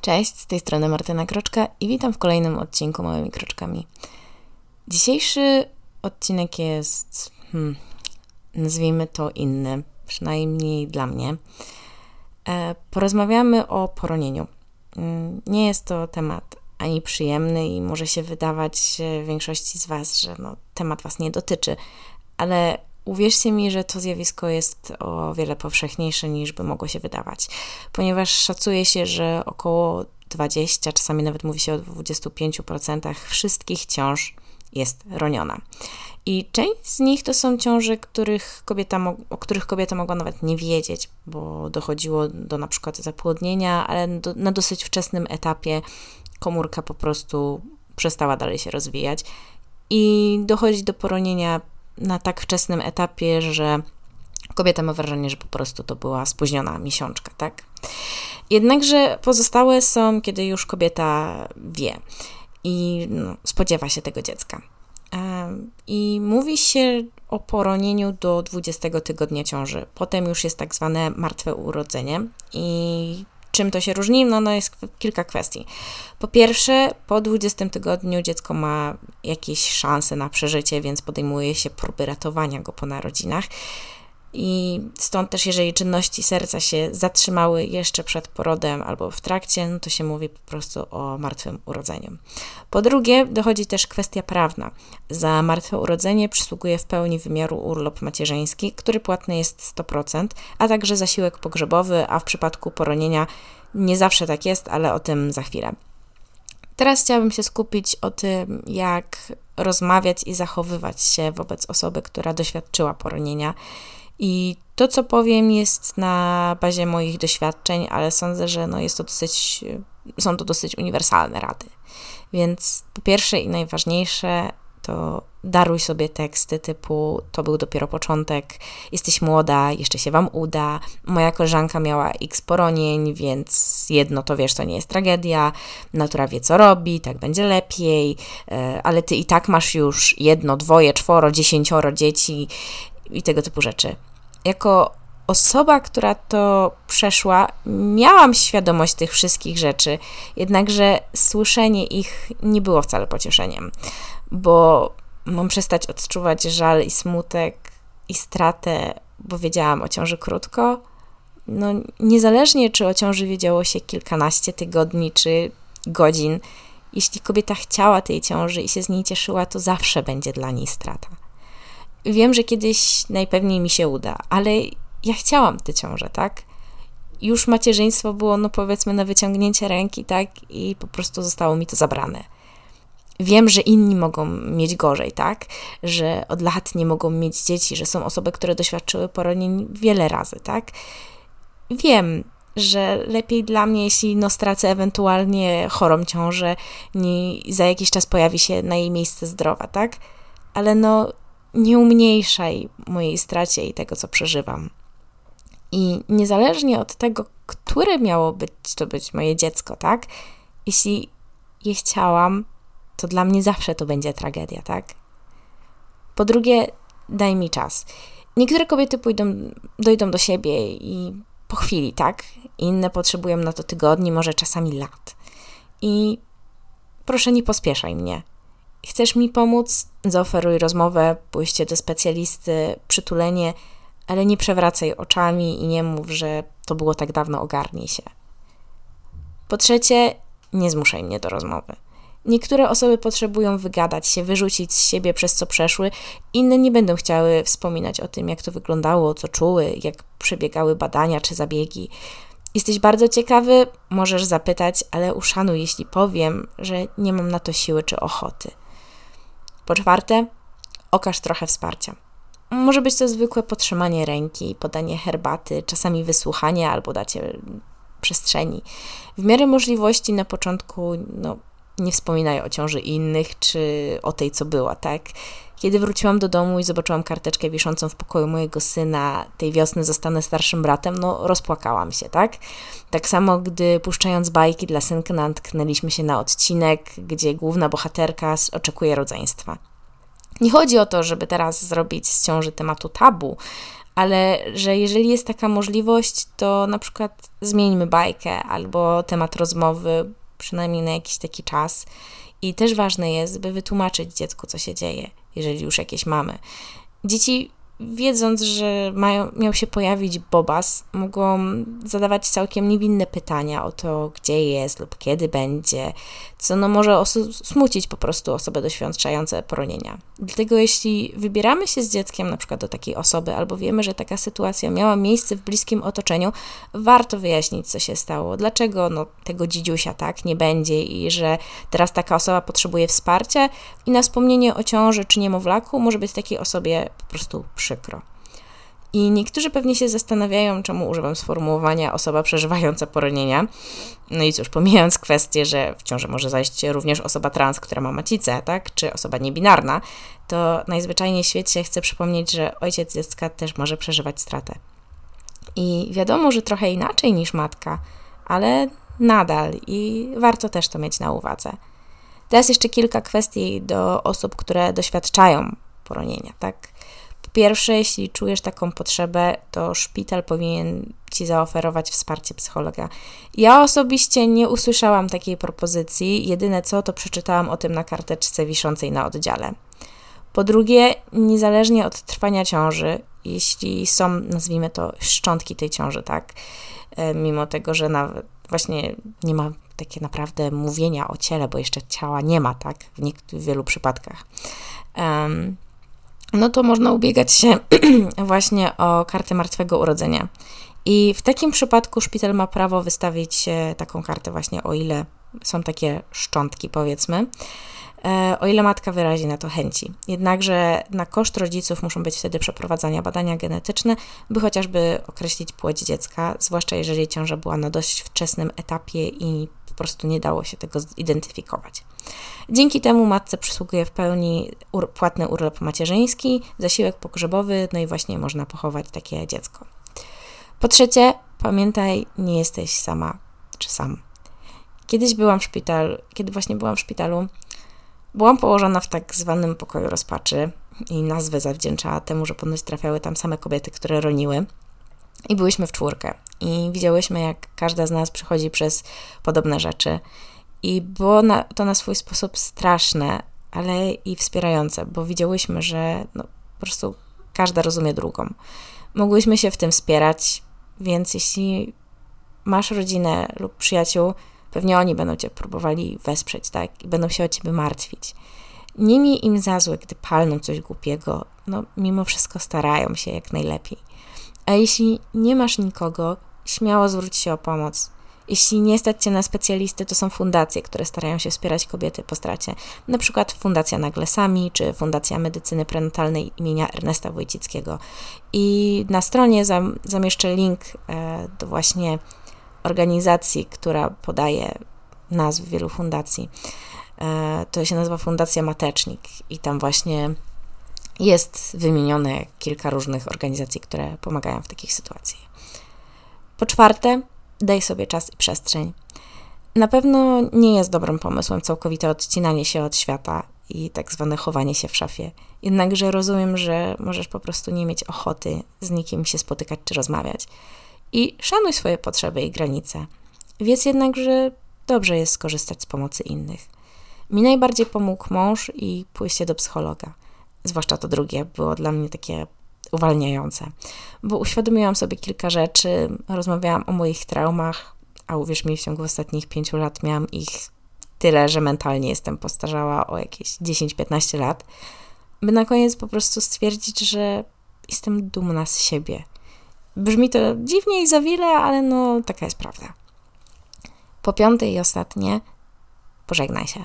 Cześć, z tej strony Martyna Kroczka i witam w kolejnym odcinku Małymi Kroczkami. Dzisiejszy odcinek jest, hmm, nazwijmy to inny, przynajmniej dla mnie. E, porozmawiamy o poronieniu. Mm, nie jest to temat ani przyjemny i może się wydawać większości z Was, że no, temat Was nie dotyczy, ale Uwierzcie mi, że to zjawisko jest o wiele powszechniejsze niż by mogło się wydawać, ponieważ szacuje się, że około 20, czasami nawet mówi się o 25% wszystkich ciąż jest roniona. I część z nich to są ciąże, których kobieta, o których kobieta mogła nawet nie wiedzieć, bo dochodziło do na przykład zapłodnienia, ale do, na dosyć wczesnym etapie komórka po prostu przestała dalej się rozwijać i dochodzi do poronienia na tak wczesnym etapie, że kobieta ma wrażenie, że po prostu to była spóźniona miesiączka, tak? Jednakże pozostałe są, kiedy już kobieta wie i no, spodziewa się tego dziecka. I mówi się o poronieniu do 20 tygodnia ciąży. Potem już jest tak zwane martwe urodzenie i Czym to się różni? No, no jest kilka kwestii. Po pierwsze, po 20 tygodniu dziecko ma jakieś szanse na przeżycie, więc podejmuje się próby ratowania go po narodzinach. I stąd też, jeżeli czynności serca się zatrzymały jeszcze przed porodem albo w trakcie, no to się mówi po prostu o martwym urodzeniu. Po drugie, dochodzi też kwestia prawna. Za martwe urodzenie przysługuje w pełni wymiaru urlop macierzyński, który płatny jest 100%, a także zasiłek pogrzebowy, a w przypadku poronienia nie zawsze tak jest, ale o tym za chwilę. Teraz chciałabym się skupić o tym, jak rozmawiać i zachowywać się wobec osoby, która doświadczyła poronienia i to, co powiem, jest na bazie moich doświadczeń, ale sądzę, że no jest to dosyć, są to dosyć uniwersalne rady. Więc po pierwsze i najważniejsze to daruj sobie teksty typu to był dopiero początek, jesteś młoda, jeszcze się wam uda, moja koleżanka miała x poronień, więc jedno to wiesz, to nie jest tragedia, natura wie co robi, tak będzie lepiej, e, ale ty i tak masz już jedno, dwoje, czworo, dziesięcioro dzieci i tego typu rzeczy jako osoba, która to przeszła, miałam świadomość tych wszystkich rzeczy, jednakże słyszenie ich nie było wcale pocieszeniem, bo mam przestać odczuwać żal i smutek i stratę, bo wiedziałam o ciąży krótko. No, niezależnie czy o ciąży wiedziało się kilkanaście tygodni czy godzin, jeśli kobieta chciała tej ciąży i się z niej cieszyła, to zawsze będzie dla niej strata. Wiem, że kiedyś najpewniej mi się uda, ale ja chciałam tę ciążę, tak? Już macierzyństwo było, no powiedzmy, na wyciągnięcie ręki, tak? I po prostu zostało mi to zabrane. Wiem, że inni mogą mieć gorzej, tak? Że od lat nie mogą mieć dzieci, że są osoby, które doświadczyły poronień wiele razy, tak? Wiem, że lepiej dla mnie, jeśli no stracę ewentualnie chorą ciążę, nie, za jakiś czas pojawi się na jej miejsce zdrowa, tak? Ale no nie umniejszaj mojej stracie i tego, co przeżywam. I niezależnie od tego, które miało być to być moje dziecko, tak? Jeśli je chciałam, to dla mnie zawsze to będzie tragedia, tak? Po drugie, daj mi czas. Niektóre kobiety pójdą, dojdą do siebie i po chwili, tak? Inne potrzebują na to tygodni, może czasami lat. I proszę, nie pospieszaj mnie. Chcesz mi pomóc? Zaoferuj rozmowę, pójście do specjalisty, przytulenie, ale nie przewracaj oczami i nie mów, że to było tak dawno, ogarnij się. Po trzecie, nie zmuszaj mnie do rozmowy. Niektóre osoby potrzebują wygadać się, wyrzucić z siebie przez co przeszły, inne nie będą chciały wspominać o tym, jak to wyglądało, co czuły, jak przebiegały badania czy zabiegi. Jesteś bardzo ciekawy, możesz zapytać, ale uszanuj, jeśli powiem, że nie mam na to siły czy ochoty. Po czwarte, okaż trochę wsparcia. Może być to zwykłe podtrzymanie ręki, podanie herbaty, czasami wysłuchanie albo dacie przestrzeni. W miarę możliwości na początku no, nie wspominaj o ciąży innych czy o tej, co była, tak? Kiedy wróciłam do domu i zobaczyłam karteczkę wiszącą w pokoju mojego syna, tej wiosny zostanę starszym bratem, no rozpłakałam się, tak? Tak samo, gdy puszczając bajki dla synka natknęliśmy się na odcinek, gdzie główna bohaterka oczekuje rodzeństwa. Nie chodzi o to, żeby teraz zrobić z ciąży tematu tabu, ale że jeżeli jest taka możliwość, to na przykład zmieńmy bajkę albo temat rozmowy, przynajmniej na jakiś taki czas. I też ważne jest, by wytłumaczyć dziecku, co się dzieje, jeżeli już jakieś mamy. Dzieci wiedząc, że mają, miał się pojawić Bobas, mogą zadawać całkiem niewinne pytania o to, gdzie jest lub kiedy będzie, co no może smucić po prostu osoby doświadczające poronienia. Dlatego jeśli wybieramy się z dzieckiem na przykład do takiej osoby, albo wiemy, że taka sytuacja miała miejsce w bliskim otoczeniu, warto wyjaśnić, co się stało, dlaczego no, tego dzidziusia tak nie będzie i że teraz taka osoba potrzebuje wsparcia i na wspomnienie o ciąży czy niemowlaku może być takiej osobie po prostu przykro. I niektórzy pewnie się zastanawiają, czemu używam sformułowania osoba przeżywająca poronienia. No i cóż, pomijając kwestię, że w ciąży może zajść również osoba trans, która ma macicę, tak, czy osoba niebinarna, to najzwyczajniej w świecie chcę przypomnieć, że ojciec dziecka też może przeżywać stratę. I wiadomo, że trochę inaczej niż matka, ale nadal i warto też to mieć na uwadze. Teraz jeszcze kilka kwestii do osób, które doświadczają poronienia, tak? Pierwsze, jeśli czujesz taką potrzebę, to szpital powinien ci zaoferować wsparcie psychologa. Ja osobiście nie usłyszałam takiej propozycji, jedyne co to przeczytałam o tym na karteczce wiszącej na oddziale. Po drugie, niezależnie od trwania ciąży, jeśli są, nazwijmy to, szczątki tej ciąży, tak, e, mimo tego, że nawet właśnie nie ma takie naprawdę mówienia o ciele, bo jeszcze ciała nie ma, tak, w, w wielu przypadkach. Um, no to można ubiegać się właśnie o kartę martwego urodzenia. I w takim przypadku szpital ma prawo wystawić taką kartę właśnie o ile są takie szczątki, powiedzmy, e, o ile matka wyrazi na to chęci. Jednakże na koszt rodziców muszą być wtedy przeprowadzania badania genetyczne, by chociażby określić płeć dziecka, zwłaszcza jeżeli ciąża była na dość wczesnym etapie i prostu nie dało się tego zidentyfikować. Dzięki temu matce przysługuje w pełni ur płatny urlop macierzyński, zasiłek pogrzebowy, no i właśnie można pochować takie dziecko. Po trzecie, pamiętaj, nie jesteś sama czy sam. Kiedyś byłam w szpitalu, kiedy właśnie byłam w szpitalu, byłam położona w tak zwanym pokoju rozpaczy i nazwę zawdzięczała temu, że ponoć trafiały tam same kobiety, które roniły. I byłyśmy w czwórkę i widziałyśmy, jak każda z nas przychodzi przez podobne rzeczy. I było na, to na swój sposób straszne, ale i wspierające, bo widziałyśmy, że no, po prostu każda rozumie drugą. Mogłyśmy się w tym wspierać, więc jeśli masz rodzinę lub przyjaciół, pewnie oni będą cię próbowali wesprzeć, tak? I będą się o ciebie martwić. Nie miej im za złe, gdy palną coś głupiego, no mimo wszystko starają się jak najlepiej. A jeśli nie masz nikogo, śmiało zwróć się o pomoc. Jeśli nie stać Cię na specjalisty, to są fundacje, które starają się wspierać kobiety po stracie. Na przykład Fundacja Naglesami, czy Fundacja Medycyny Prenatalnej imienia Ernesta Wojcickiego. I na stronie zam zamieszczę link e, do właśnie organizacji, która podaje nazw wielu fundacji. E, to się nazywa Fundacja Matecznik i tam właśnie jest wymienione kilka różnych organizacji, które pomagają w takich sytuacjach. Po czwarte, daj sobie czas i przestrzeń. Na pewno nie jest dobrym pomysłem całkowite odcinanie się od świata i tak zwane chowanie się w szafie. Jednakże rozumiem, że możesz po prostu nie mieć ochoty z nikim się spotykać czy rozmawiać. I szanuj swoje potrzeby i granice. Wiedz jednak, że dobrze jest skorzystać z pomocy innych. Mi najbardziej pomógł mąż i pójście do psychologa. Zwłaszcza to drugie było dla mnie takie uwalniające, bo uświadomiłam sobie kilka rzeczy, rozmawiałam o moich traumach, a uwierz mi, w ciągu ostatnich pięciu lat miałam ich tyle, że mentalnie jestem postarzała o jakieś 10-15 lat, by na koniec po prostu stwierdzić, że jestem dumna z siebie. Brzmi to dziwnie i za wiele, ale no taka jest prawda. Po piąte i ostatnie, pożegnaj się.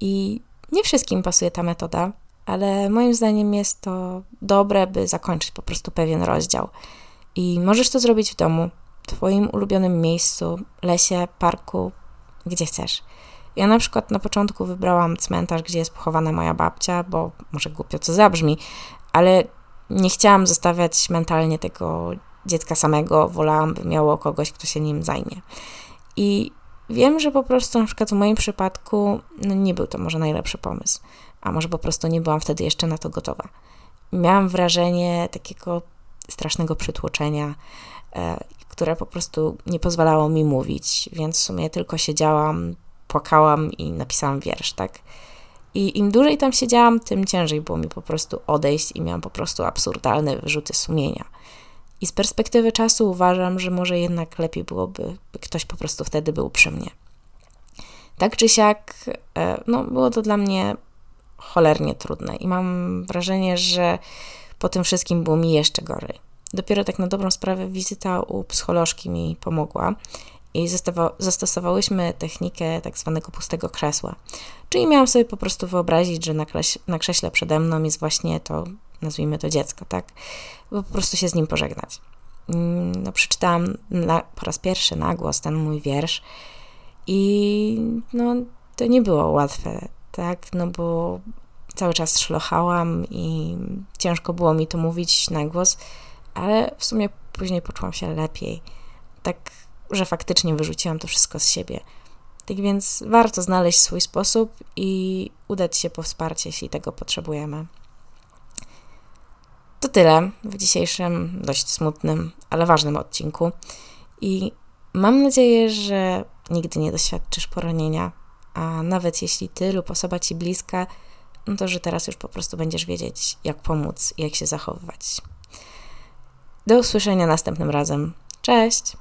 I nie wszystkim pasuje ta metoda, ale moim zdaniem jest to dobre, by zakończyć po prostu pewien rozdział. I możesz to zrobić w domu, w Twoim ulubionym miejscu, lesie, parku, gdzie chcesz. Ja na przykład na początku wybrałam cmentarz, gdzie jest pochowana moja babcia, bo może głupio co zabrzmi, ale nie chciałam zostawiać mentalnie tego dziecka samego, wolałam, by miało kogoś, kto się nim zajmie. I wiem, że po prostu na przykład w moim przypadku no nie był to może najlepszy pomysł a może po prostu nie byłam wtedy jeszcze na to gotowa. Miałam wrażenie takiego strasznego przytłoczenia, e, które po prostu nie pozwalało mi mówić, więc w sumie tylko siedziałam, płakałam i napisałam wiersz, tak? I im dłużej tam siedziałam, tym ciężej było mi po prostu odejść i miałam po prostu absurdalne wyrzuty sumienia. I z perspektywy czasu uważam, że może jednak lepiej byłoby, by ktoś po prostu wtedy był przy mnie. Tak czy siak, e, no, było to dla mnie cholernie trudne i mam wrażenie, że po tym wszystkim było mi jeszcze gorzej. Dopiero tak na dobrą sprawę wizyta u psycholożki mi pomogła i zastosowałyśmy technikę tak zwanego pustego krzesła. Czyli miałam sobie po prostu wyobrazić, że na, na krześle przede mną jest właśnie to, nazwijmy to dziecko, tak? Po prostu się z nim pożegnać. Mm, no, przeczytałam na, po raz pierwszy na głos ten mój wiersz i no, to nie było łatwe, tak? No bo cały czas szlochałam i ciężko było mi to mówić na głos, ale w sumie później poczułam się lepiej. Tak, że faktycznie wyrzuciłam to wszystko z siebie. Tak więc warto znaleźć swój sposób i udać się po wsparcie, jeśli tego potrzebujemy. To tyle w dzisiejszym, dość smutnym, ale ważnym odcinku. I mam nadzieję, że nigdy nie doświadczysz poronienia, a nawet jeśli ty lub osoba ci bliska, no to że teraz już po prostu będziesz wiedzieć, jak pomóc i jak się zachowywać. Do usłyszenia następnym razem. Cześć!